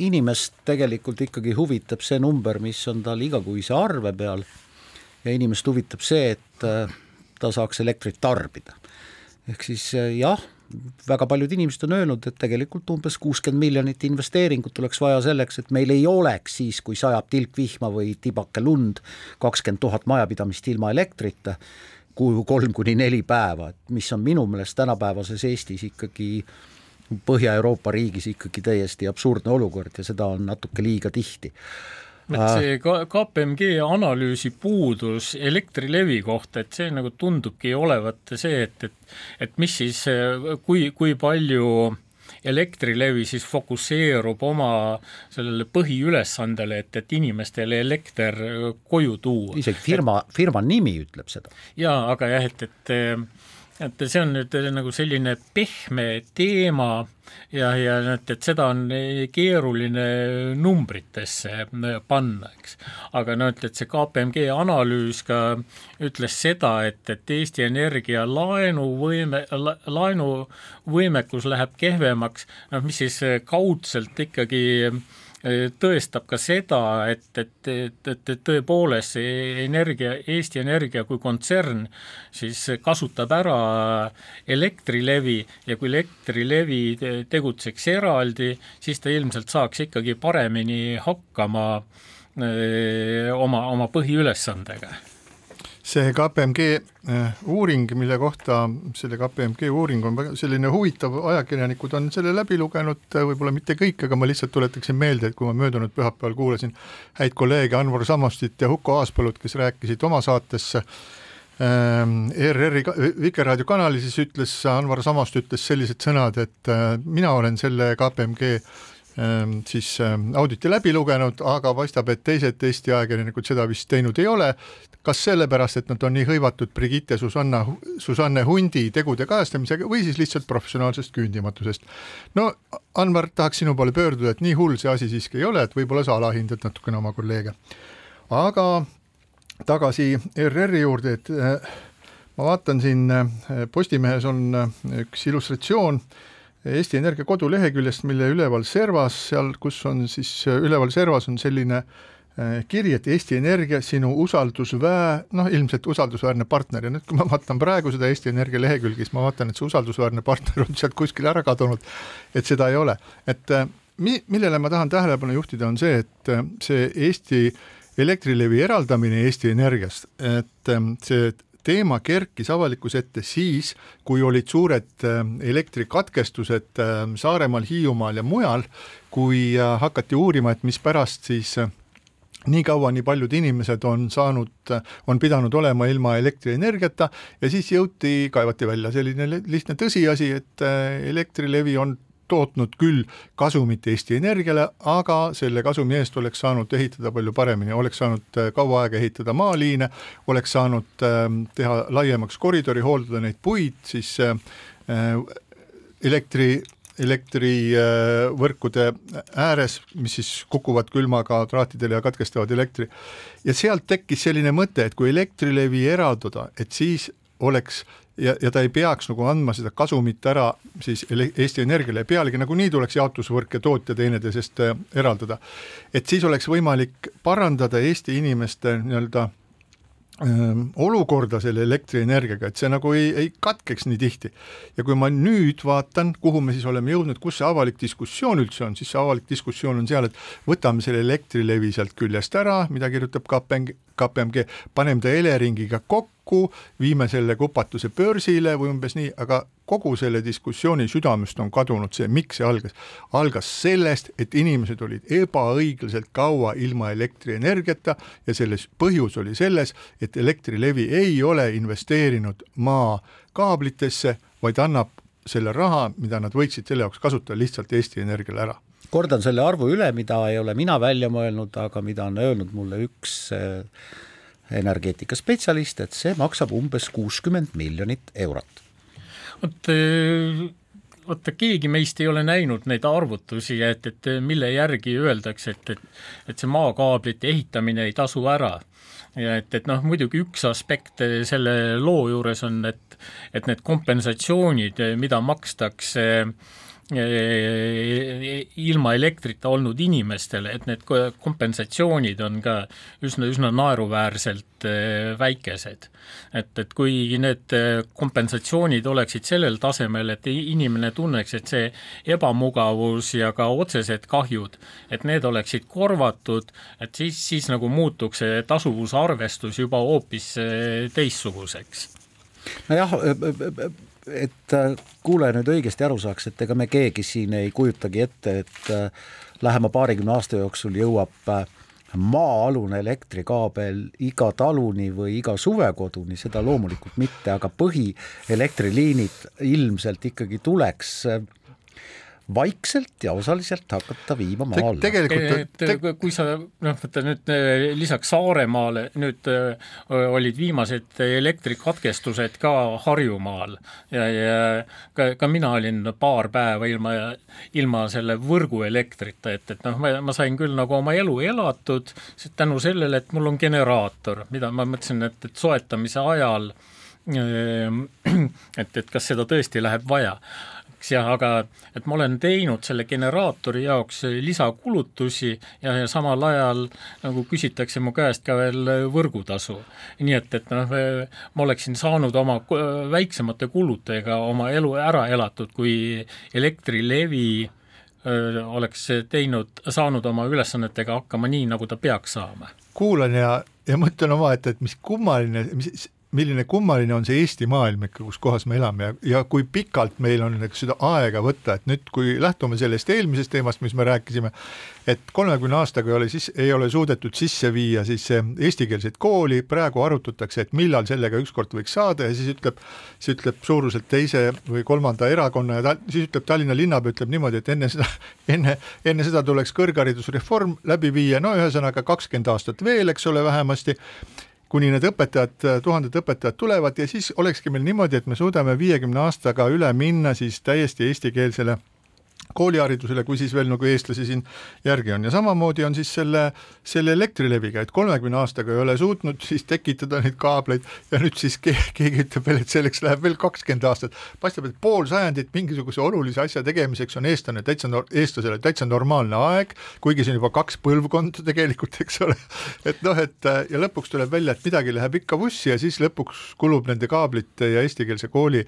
inimest tegelikult ikkagi huvitab see number, mis on tal igakuise arve peal ja inimest huvitab see, et äh, ta saaks elektrit tarbida. ehk siis äh, jah, väga paljud inimesed on öelnud, et tegelikult umbes kuuskümmend miljonit investeeringut oleks vaja selleks, et meil ei oleks siis, kui sajab tilkvihma või tibake lund, kakskümmend tuhat majapidamist ilma elektrita, kuu kolm kuni neli päeva, et mis on minu meelest tänapäevases Eestis ikkagi Põhja-Euroopa riigis ikkagi täiesti absurdne olukord ja seda on natuke liiga tihti et äh, see KPMG analüüsi puudus Elektrilevi kohta, et see nagu tundubki olevat see, et, et et mis siis, kui, kui palju Elektrilevi siis fokusseerub oma sellele põhiülesandele, et, et inimestele elekter koju tuua. isegi firma, firma nimi ütleb seda. jaa, aga jah, et, et et see on nüüd nagu selline pehme teema ja, ja et, et seda on keeruline numbritesse panna, eks. aga no et, et see KPMG analüüs ka ütles seda, et, et Eesti Energia laenuvõime la,, laenuvõimekus läheb kehvemaks, noh mis siis kaudselt ikkagi äh, tõestab ka seda, et, et, et, et, tõepoolest see energia, Eesti Energia kui kontsern siis kasutab ära Elektrilevi ja kui Elektrilevi tegutseks eraldi, siis ta ilmselt saaks ikkagi paremini hakkama öö, oma, oma põhiülesandega see KPMG äh, uuring, mille kohta, selle KPMG uuring on väga selline huvitav, ajakirjanikud on selle läbi lugenud, võib-olla mitte kõik, aga ma lihtsalt tuletaksin meelde, et kui ma möödunud pühapäeval kuulasin häid kolleege Anvar Sammostit ja Huko Aaspõlut, kes rääkisid oma saatesse ähm, ERR-i Vikerraadio kanali, siis ütles Anvar Samost ütles sellised sõnad, et mina olen selle KPMG siis ähm, auditi läbi lugenud, aga paistab, et teised Eesti ajakirjanikud seda vist teinud ei ole kas sellepärast, et nad on nii hõivatud Brigitte Susanna, Susanne Hundi tegude kajastamisega või siis lihtsalt professionaalsest küündimatusest. no Anvar, tahaks sinu poole pöörduda, et nii hull see asi siiski ei ole, et võib-olla sa alahindad natukene oma kolleege. aga tagasi ERR-i juurde, et äh, ma vaatan siin äh, Postimehes on äh, üks illustratsioon Eesti Energia koduleheküljest, mille üleval servas, seal, kus on siis üleval servas on selline Äh, kiri, et Eesti Energia, sinu usaldusvää-, noh ilmselt usaldusväärne partner. Ja nüüd, kui ma vaatan praegu seda Eesti Energia lehekülge, siis ma vaatan, et see usaldusväärne partner on sealt kuskile ära kadunud, et seda ei ole, et äh, mi-, millele ma tahan tähelepanu juhtida, on see, et äh, see Eesti Elektrilevi eraldamine Eesti Energiast, et see teema kerkis avalikkuse ette siis, kui olid suured elektrikatkestused Saaremaal, Hiiumaal ja mujal, kui hakati uurima, et mispärast siis nii kaua nii paljud inimesed on saanud, on pidanud olema ilma elektrienergiata ja siis jõuti, kaevati välja. Selline lihtne tõsiasi, et äh, Elektrilevi on tootnud küll kasumit Eesti Energiale, aga selle kasumi eest oleks saanud ehitada palju paremini, oleks saanud äh, kaua aega ehitada maaliine, oleks saanud ähm, teha laiemaks koridori, hooldada neid puid, siis äh, elektri elektrivõrkude ääres, mis siis kukuvad külmaga traatidele ja katkestavad elektri. ja sealt tekkis selline mõte, et kui Elektrilevi eraldada, et siis oleks ja, ja ta ei peaks nagu andma seda kasumit ära siis Eesti Energiale, pealegi nagunii tuleks jaotusvõrk ja tootja teineteisest äh, eraldada. et siis oleks võimalik parandada Eesti inimeste nii-öelda olukorda selle elektrienergiaga, et see nagu ei, ei katkeks nii tihti. ja kui ma nüüd vaatan, kuhu me siis oleme jõudnud, kus see avalik diskussioon üldse on, siis see avalik diskussioon on seal, et võtame selle Elektrilevi sealt küljest ära, mida kirjutab KPMG, KPMG, paneme ta Eleringiga kokku, viime selle kupatuse börsile või umbes nii, aga kogu selle diskussiooni südamest on kadunud see, miks see algas. algas sellest, et inimesed olid ebaõiglaselt kaua ilma elektrienergiata ja selles põhjus oli selles, et Elektrilevi ei ole investeerinud maakaablitesse, vaid annab selle raha, mida nad võiksid selle jaoks kasutada, lihtsalt Eesti Energiale ära kordan selle arvu üle, mida ei ole mina välja mõelnud, aga mida on öelnud mulle üks äh, energeetikaspetsialist, et see maksab umbes kuuskümmend miljonit eurot. vot äh, vaata, keegi meist ei ole näinud neid arvutusi, et, et mille järgi öeldakse, et, et et see maakaablite ehitamine ei tasu ära. ja et, et noh, muidugi üks aspekt selle loo juures on, et et need kompensatsioonid, mida makstakse äh, ilma elektrita olnud inimestele, et need kompensatsioonid on ka üsna, üsna naeruväärselt eh, väikesed. et, et kui need eh, kompensatsioonid oleksid sellel tasemel, et inimene tunneks, et see ebamugavus ja ka otsesed kahjud, et need oleksid korvatud, et siis, siis nagu muutuks see tasuvusarvestus juba hoopis eh, teistsuguseks. nojah, et äh, kuulaja nüüd õigesti aru saaks, et ega me keegi siin ei kujutagi ette, et äh, lähema paarikümne aasta jooksul jõuab äh, maa-alune elektrikaabel iga taluni või iga suvekoduni, seda loomulikult mitte, aga põhielektriliinid ilmselt ikkagi tuleks vaikselt ja osaliselt hakata viima maa alla Te. tegelikult te... kui sa noh, vaata nüüd eh, lisaks Saaremaale nüüd äh, olid viimased elektrikatkestused ka Harjumaal ja, ja ka, ka mina olin paar päeva ilma, ilma selle võrguelektrita, et, et noh, ma, ma sain küll nagu oma elu elatud tänu sellele, et mul on generaator, mida ma mõtlesin, et, et soetamise ajal et, et kas seda tõesti läheb vaja eks jah, aga et ma olen teinud selle generaatori jaoks lisakulutusi ja, ja samal ajal nagu küsitakse mu käest ka veel võrgutasu. nii et, et noh, ma oleksin saanud oma väiksemate kuludega oma elu ära elatud, kui Elektrilevi öö, oleks teinud, saanud oma ülesannetega hakkama nii, nagu ta peaks saama. kuulan ja ja mõtlen omaette, et mis kummaline, mis milline kummaline on see Eesti maailm ikka, kus kohas me elame ja, ja kui pikalt meil on eks seda aega võtta, et nüüd, kui lähtume sellest eelmisest teemast, mis me rääkisime, et kolmekümne aastaga ei ole siis, ei ole suudetud sisse viia siis eestikeelset kooli, praegu arutatakse, et millal sellega ükskord võiks saada ja siis ütleb, siis ütleb suuruselt teise või kolmanda erakonna ja ta, siis ütleb Tallinna linnapea ütleb niimoodi, et enne seda, enne, enne seda tuleks kõrgharidusreform läbi viia, no ühesõnaga kakskümmend aastat veel, eks ole, vähemasti kuni need õpetajad, tuhanded õpetajad tulevad ja siis olekski meil niimoodi, et me suudame viiekümne aastaga üle minna siis täiesti eestikeelsele kooliharidusele, kui siis veel nagu eestlasi siin järgi on ja samamoodi on siis selle, selle Elektrileviga, et kolmekümne aastaga ei ole suutnud siis tekitada neid kaableid ja nüüd siis keegi, keegi ütleb veel, et selleks läheb veel kakskümmend aastat. paistab, et pool sajandit mingisuguse olulise asja tegemiseks on eestlane täitsa, eestlasele täitsa normaalne aeg, kuigi see on juba kaks põlvkonda tegelikult, eks ole. et noh, et ja lõpuks tuleb välja, et midagi läheb ikka vussi ja siis lõpuks kulub nende kaablite ja eestikeelse kooli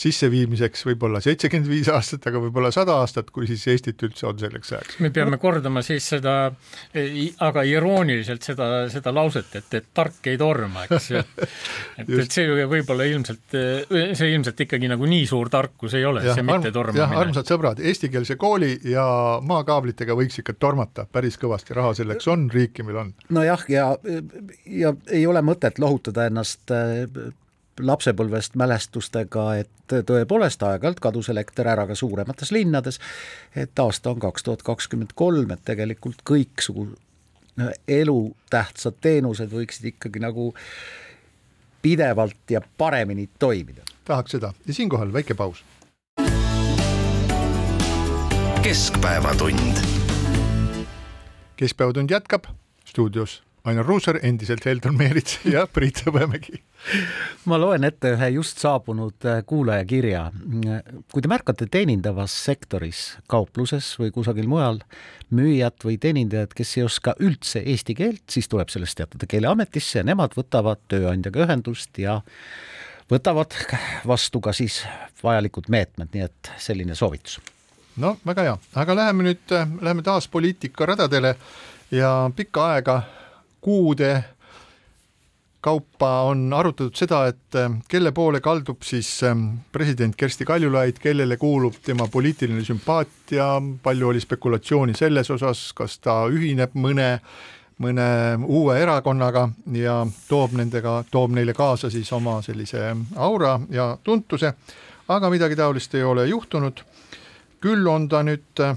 sisseviimiseks võib-olla seitsekümmend viis aastat, aga võib-olla sada aastat aastat, kui siis Eestit üldse on selleks ajaks. me peame kordama siis seda, aga irooniliselt seda, seda lauset, et, et tark ei torma, eks ju. et, et see võib-olla ilmselt, see ilmselt ikkagi nagu nii suur tarkus ei ole, see mitte tormamine. jah, armsad sõbrad, eestikeelse kooli ja maakaablitega võiks ikka tormata päris kõvasti, raha selleks on, riiki meil on. nojah, ja, ja ei ole mõtet lohutada ennast lapsepõlvest mälestustega, et tõepoolest aeg-ajalt kadus elekter ära ka suuremates linnades, et aasta on kaks tuhat kakskümmend kolm, et tegelikult kõiksugu elutähtsad teenused võiksid ikkagi nagu pidevalt ja paremini toimida. tahaks seda ja siinkohal väike paus. keskpäevatund. keskpäevatund jätkab stuudios Ainar Ruussaar, endiselt Heldon Meerits ja Priit Hõbemägi. Ma loen ette ühe just saabunud äh, kuulaja kirja. kui te märkate teenindavas sektoris, kaupluses või kusagil mujal müüjat või teenindajat, kes ei oska üldse eesti keelt, siis tuleb sellest teatada Keeleametisse ja nemad võtavad tööandjaga ühendust ja võtavad vastu ka siis vajalikud meetmed, nii et selline soovitus. no väga hea, aga läheme nüüd, äh, läheme taas poliitika radadele ja pikka aega kuude kaupa on arutatud seda, et eh, kelle poole kaldub siis eh, president Kersti Kaljulaid, kellele kuulub tema poliitiline sümpaatia, palju oli spekulatsiooni selles osas, kas ta ühineb mõne, mõne uue erakonnaga ja toob nendega, toob neile kaasa siis oma sellise aura ja tuntuse, aga midagi taolist ei ole juhtunud. küll on ta nüüd eh,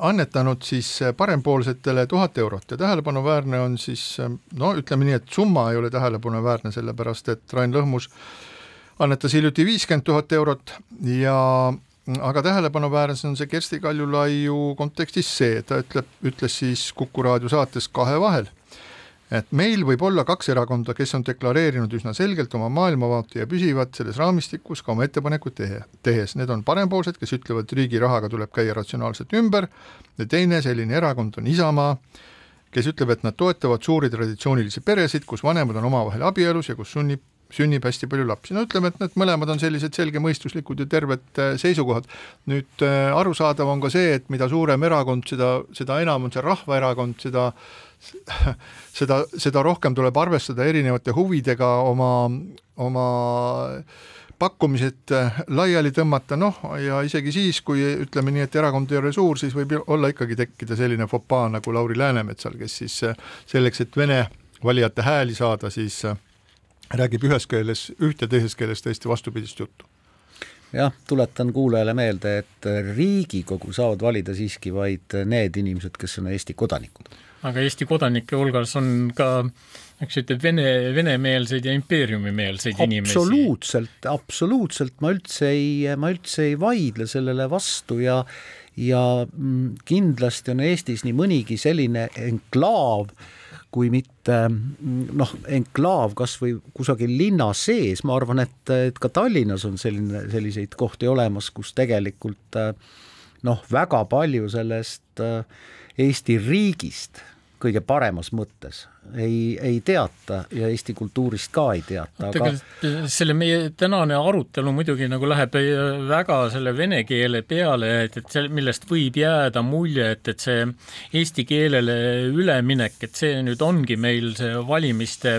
annetanud siis äh, parempoolsetele tuhat eurot ja tähelepanuväärne on siis äh, no ütleme nii, et summa ei ole tähelepanuväärne, sellepärast et Rain Lõhmus annetas hiljuti viiskümmend tuhat eurot ja aga tähelepanuväärne on see Kersti Kaljulaiu kontekstis see, ta ütleb, ütles siis Kuku raadio saates Kahe vahel et meil võib olla kaks erakonda, kes on deklareerinud üsna selgelt oma maailmavaate ja püsivad selles raamistikus ka oma ettepanekuid tehe, tehes, need on parempoolsed, kes ütlevad, riigi rahaga tuleb käia ratsionaalselt ümber, ja teine selline erakond on Isamaa, kes ütleb, et nad toetavad suuri traditsioonilisi peresid, kus vanemad on omavahel abielus ja kus sunnib sünnib hästi palju lapsi, no ütleme, et need mõlemad on sellised selgemõistuslikud ja terved äh, seisukohad. nüüd äh, arusaadav on ka see, et mida suurem erakond, seda, seda enam on see rahvaerakond, seda seda, seda rohkem tuleb arvestada erinevate huvidega oma, oma pakkumised äh, laiali tõmmata, noh ja isegi siis, kui ütleme nii, et erakond ei ole suur, siis võib olla ikkagi tekkida selline fopaa nagu Lauri Läänemetsal, kes siis äh, selleks, et Vene valijate hääli saada, siis äh, räägib ühes keeles üht ja teises keeles täiesti vastupidist juttu jah, tuletan kuulajale meelde, et Riigikogu saavad valida siiski vaid need inimesed, kes on Eesti kodanikud aga Eesti kodanike hulgas on ka eks ütleb vene, venemeelseid ja impeeriumimeelseid inimesi. absoluutselt, absoluutselt, ma üldse ei, ma üldse ei vaidle sellele vastu ja ja mm, kindlasti on Eestis nii mõnigi selline enklaav, kui mitte mm, noh, enklaav kas või kusagil linna sees, ma arvan, et, et ka Tallinnas on selline, selliseid kohti olemas, kus tegelikult noh, väga palju sellest äh, Eesti riigist kõige paremas mõttes ei, ei teata ja Eesti kultuurist ka ei teata, aga selle meie tänane arutelu muidugi nagu läheb väga selle vene keele peale, et, et see, millest võib jääda mulje, et, et see eesti keelele üleminek, et see nüüd ongi meil see valimiste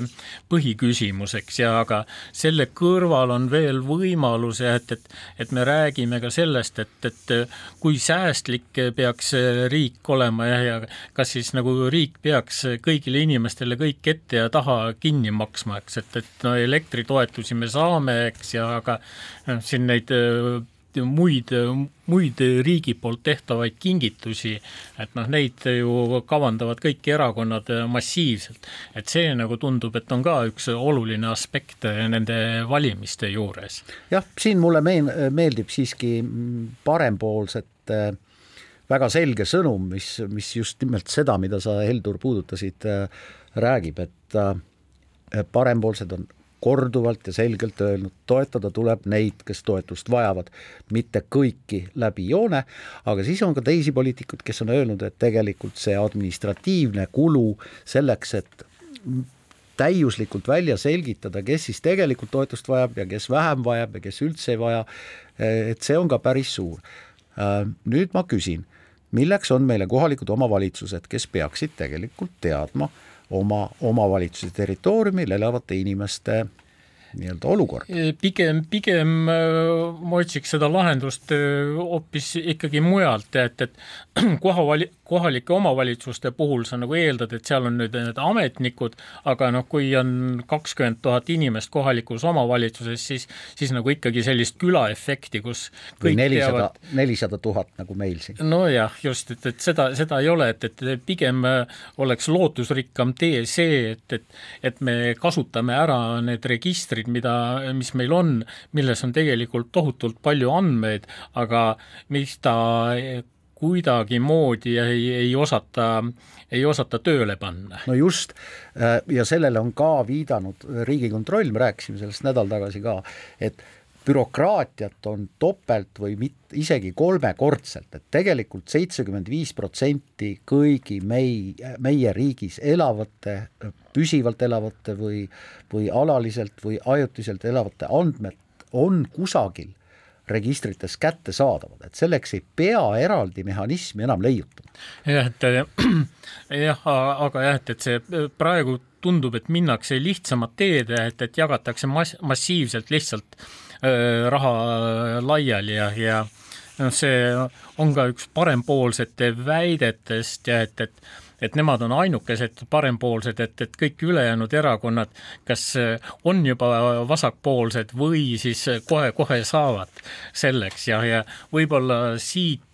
põhiküsimuseks ja aga selle kõrval on veel võimalus, et, et, et me räägime ka sellest, et, et kui säästlik peaks riik olema ja, ja kas siis nagu riik peaks kõigile inimestele kõik ette ja taha kinni maksma, eks, et, et no elektritoetusi me saame, eks, ja aga noh, siin neid äh, muid, muid riigi poolt tehtavaid kingitusi, et noh, neid ju kavandavad kõik erakonnad massiivselt. et see nagu tundub, et on ka üks oluline aspekt nende valimiste juures. jah, siin mulle meen-, meeldib siiski parempoolsete äh, väga selge sõnum, mis, mis just nimelt seda, mida sa, Heldur, puudutasid, äh, räägib, et äh, parempoolsed on korduvalt ja selgelt öelnud, toetada tuleb neid, kes toetust vajavad, mitte kõiki läbi joone, aga siis on ka teisi poliitikuid, kes on öelnud, et tegelikult see administratiivne kulu selleks, et täiuslikult välja selgitada, kes siis tegelikult toetust vajab ja kes vähem vajab ja kes üldse ei vaja, et see on ka päris suur. Äh, nüüd ma küsin milleks on meile kohalikud omavalitsused, kes peaksid tegelikult teadma oma omavalitsuse territooriumil elavate inimeste nii-öelda olukord? pigem, pigem äh, ma otsiks seda lahendust äh, hoopis ikkagi mujalt, et, et kohavali-, kohalike omavalitsuste puhul sa nagu eeldad, et seal on nüüd need ametnikud, aga noh, kui on kakskümmend tuhat inimest kohalikus omavalitsuses, siis, siis nagu ikkagi sellist külaefekti, kus kõik nelisada, nelisada tuhat nagu meil siin. nojah, just, et, et seda, seda ei ole, et, et pigem äh, oleks lootusrikkam tee see, et, et, et me kasutame ära need registrid, registrid, mida, mis meil on, milles on tegelikult tohutult palju andmeid, aga mis ta kuidagimoodi ei, ei osata, ei osata tööle panna. no just, äh, ja sellele on ka viidanud Riigikontroll, me rääkisime sellest nädal tagasi ka, et bürokraatiat on topelt või mit-, isegi kolmekordselt, et tegelikult seitsekümmend viis protsenti kõigi mei-, meie riigis elavate, püsivalt elavate või, või alaliselt või ajutiselt elavate andmed on kusagil registrites kättesaadavad, et selleks ei pea eraldi mehhanismi enam leiutama. jah, et jah, aga jah, et, et see praegu tundub, et minnakse lihtsamat teed, et, et jagatakse mass-, massiivselt lihtsalt raha laiali ja, ja noh, see on ka üks parempoolsete väidetest ja et, et et nemad on ainukesed parempoolsed, et, et kõik ülejäänud erakonnad kas on juba vasakpoolsed või siis kohe-kohe saavad selleks ja, ja võib-olla siit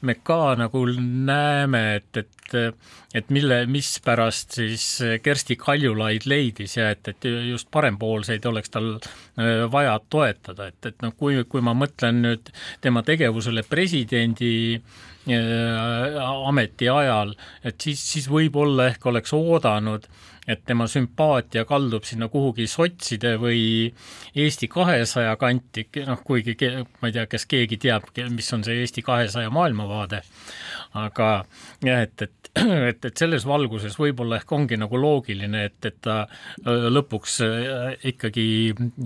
me ka nagu näeme, et, et et, et mille, mispärast siis Kersti Kaljulaid leidis ja et, et just parempoolseid oleks tal äh, vaja toetada, et, et noh, kui, kui ma mõtlen nüüd tema tegevusele presidendi äh, ameti ajal, et siis, siis võib-olla ehk oleks oodanud, et tema sümpaatia kaldub sinna kuhugi sotside või Eesti kahesaja kanti, noh kuigi ma ei tea, kas keegi teab, mis on see Eesti kahesaja maailmavaade, aga jah, et, et et, et selles valguses võib-olla ehk ongi nagu loogiline, et, et ta äh, lõpuks äh, ikkagi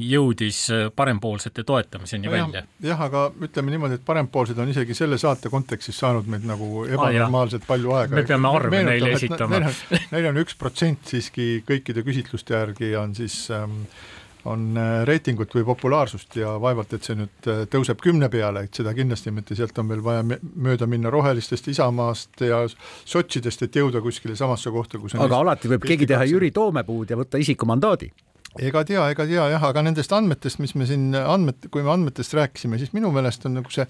jõudis äh, parempoolsete toetamiseni no välja. jah, aga ütleme niimoodi, et parempoolsed on isegi selle saate kontekstis saanud meid nagu ebanormaalselt ah, palju aega. me peame arve neile esitama. Neil on üks protsent siiski kõikide küsitluste järgi on siis ähm, on äh, reitingut või populaarsust ja vaevalt, et see nüüd äh, tõuseb kümne peale, et seda kindlasti mitte, sealt on veel vaja mööda minna rohelistest, Isamaast ja sotsidest, et jõuda kuskile samasse kohta, kus aga alati võib keegi teha Jüri Toomepuud ja võtta isikumandaadi ega tea, ega tea jah, aga nendest andmetest, mis me siin andmed, kui me andmetest rääkisime, siis minu meelest on nagu see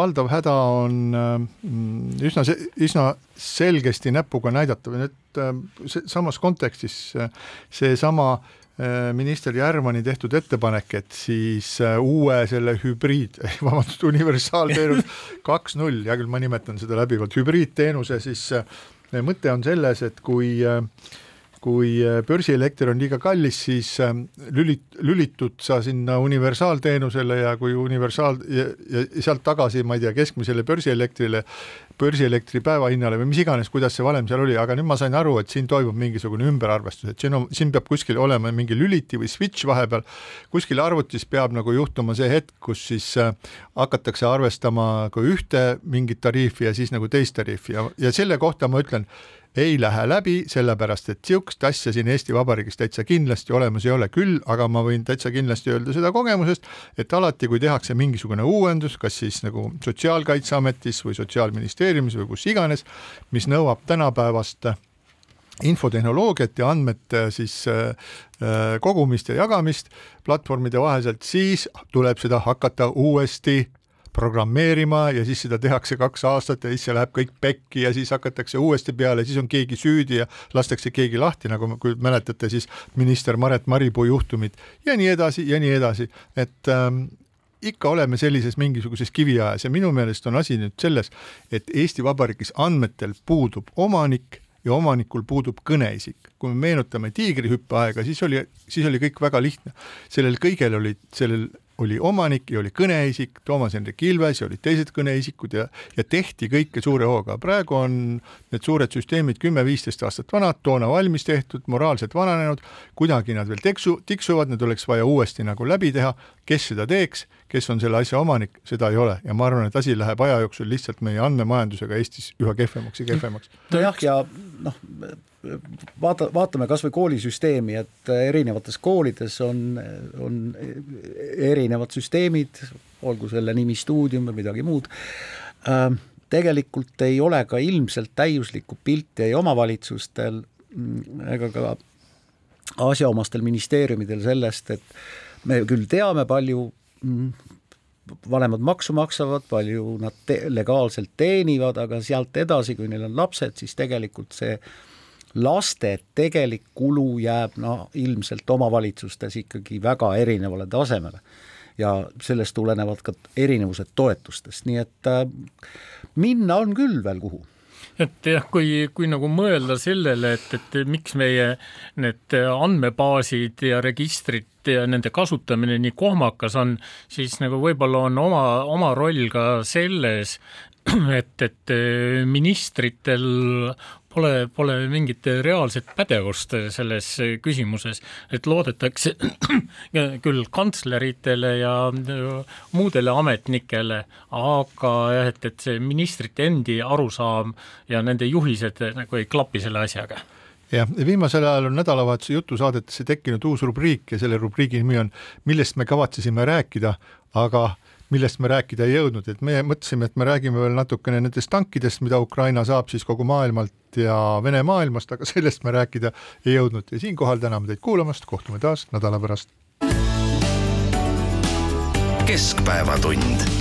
valdav häda on mm, üsna, üsna selgesti näpuga näidatav, et äh, samas kontekstis seesama äh, Äh, minister Järvani tehtud ettepanek, et siis äh, uue selle hübriid, vabandust, universaalteenus kaks null, hea küll, ma nimetan seda läbivalt hübriidteenuse, siis äh, mõte on selles, et kui kui äh, börsielekter on liiga kallis, siis ähm, lülit-, lülitud sa sinna universaalteenusele ja kui universaal ja, ja sealt tagasi, ma ei tea, keskmisele börsielektrile, börsielektri päevahinnale või mis iganes, kuidas see valem seal oli, aga nüüd ma sain aru, et siin toimub mingisugune ümberarvestus, et siin on, siin peab kuskil olema mingi lüliti või switch vahepeal, kuskil arvutis peab nagu juhtuma see hetk, kus siis äh, hakatakse arvestama ka ühte mingit tariifi ja siis nagu teist tariifi. Ja, ja selle kohta ma ütlen, ei lähe läbi, sellepärast et niisugust asja siin Eesti Vabariigis täitsa kindlasti olemas ei ole, küll aga ma võin täitsa kindlasti öelda seda kogemusest, et alati, kui tehakse mingisugune uuendus, kas siis nagu Sotsiaalkaitseametis või Sotsiaalministeeriumis või kus iganes, mis nõuab tänapäevast infotehnoloogiat ja andmete siis äh, äh, kogumist ja jagamist platvormide vaheliselt, siis tuleb seda hakata uuesti programmeerima ja siis seda tehakse kaks aastat ja siis see läheb kõik pekki ja siis hakatakse uuesti peale, siis on keegi süüdi ja lastakse keegi lahti, nagu kui mäletate, siis minister Maret Maripuu juhtumit ja nii edasi ja nii edasi, et ähm, ikka oleme sellises mingisuguses kiviajas ja minu meelest on asi nüüd selles, et Eesti Vabariigis andmetel puudub omanik ja omanikul puudub kõneisik. kui me meenutame tiigrihüppe aega, siis oli, siis oli kõik väga lihtne. sellel kõigel olid, sellel oli omanik ja oli kõneisik, Toomas Hendrik Ilves ja olid teised kõneisikud ja, ja tehti kõike suure hooga. praegu on need suured süsteemid kümme-viisteist aastat vanad, toona valmis tehtud, moraalselt vananenud, kuidagi nad veel teksu, tiksuvad, need oleks vaja uuesti nagu läbi teha, kes seda teeks, kes on selle asja omanik, seda ei ole ja ma arvan, et asi läheb aja jooksul lihtsalt meie andmemajandusega Eestis üha kehvemaks ja kehvemaks. nojah, ja noh, vaata, vaatame kas või koolisüsteemi, et erinevates koolides on, on erinevad süsteemid, olgu selle nimi stuudium või midagi muud, ähm, tegelikult ei ole ka ilmselt täiuslikku pilti ei omavalitsustel mm, ega ka asjaomastel ministeeriumidel sellest, et me küll teame, palju mm, vanemad maksu maksavad, palju nad te legaalselt teenivad, aga sealt edasi, kui neil on lapsed, siis tegelikult see äh, laste tegelik kulu jääb noh, ilmselt omavalitsustes ikkagi väga erinevale tasemele. Ja sellest tulenevad ka erinevused toetustest, nii et äh, minna on küll veel kuhu. Et jah, kui, kui nagu mõelda sellele, et, et miks meie need andmebaasid ja registrid ja nende kasutamine nii kohmakas on, siis nagu võib-olla on oma, oma roll ka selles, et, et ministritel pole, pole mingit reaalset pädevust selles küsimuses, et loodetakse küll kantsleritele ja muudele ametnikele, aga jah, et, et see ministrite endi arusaam ja nende juhised nagu ei klapi selle asjaga. Jah, viimasel ajal on nädalavahetuse jutusaadetesse tekkinud uus rubriik ja selle rubriigi nimi on Millest me kavatsesime rääkida, aga millest me rääkida ei jõudnud, et me mõtlesime, et me räägime veel natukene nendest tankidest, mida Ukraina saab siis kogu maailmalt ja Vene maailmast, aga sellest me rääkida ei jõudnud. Ja siinkohal täname teid kuulamast, kohtume taas nädala pärast. keskpäevatund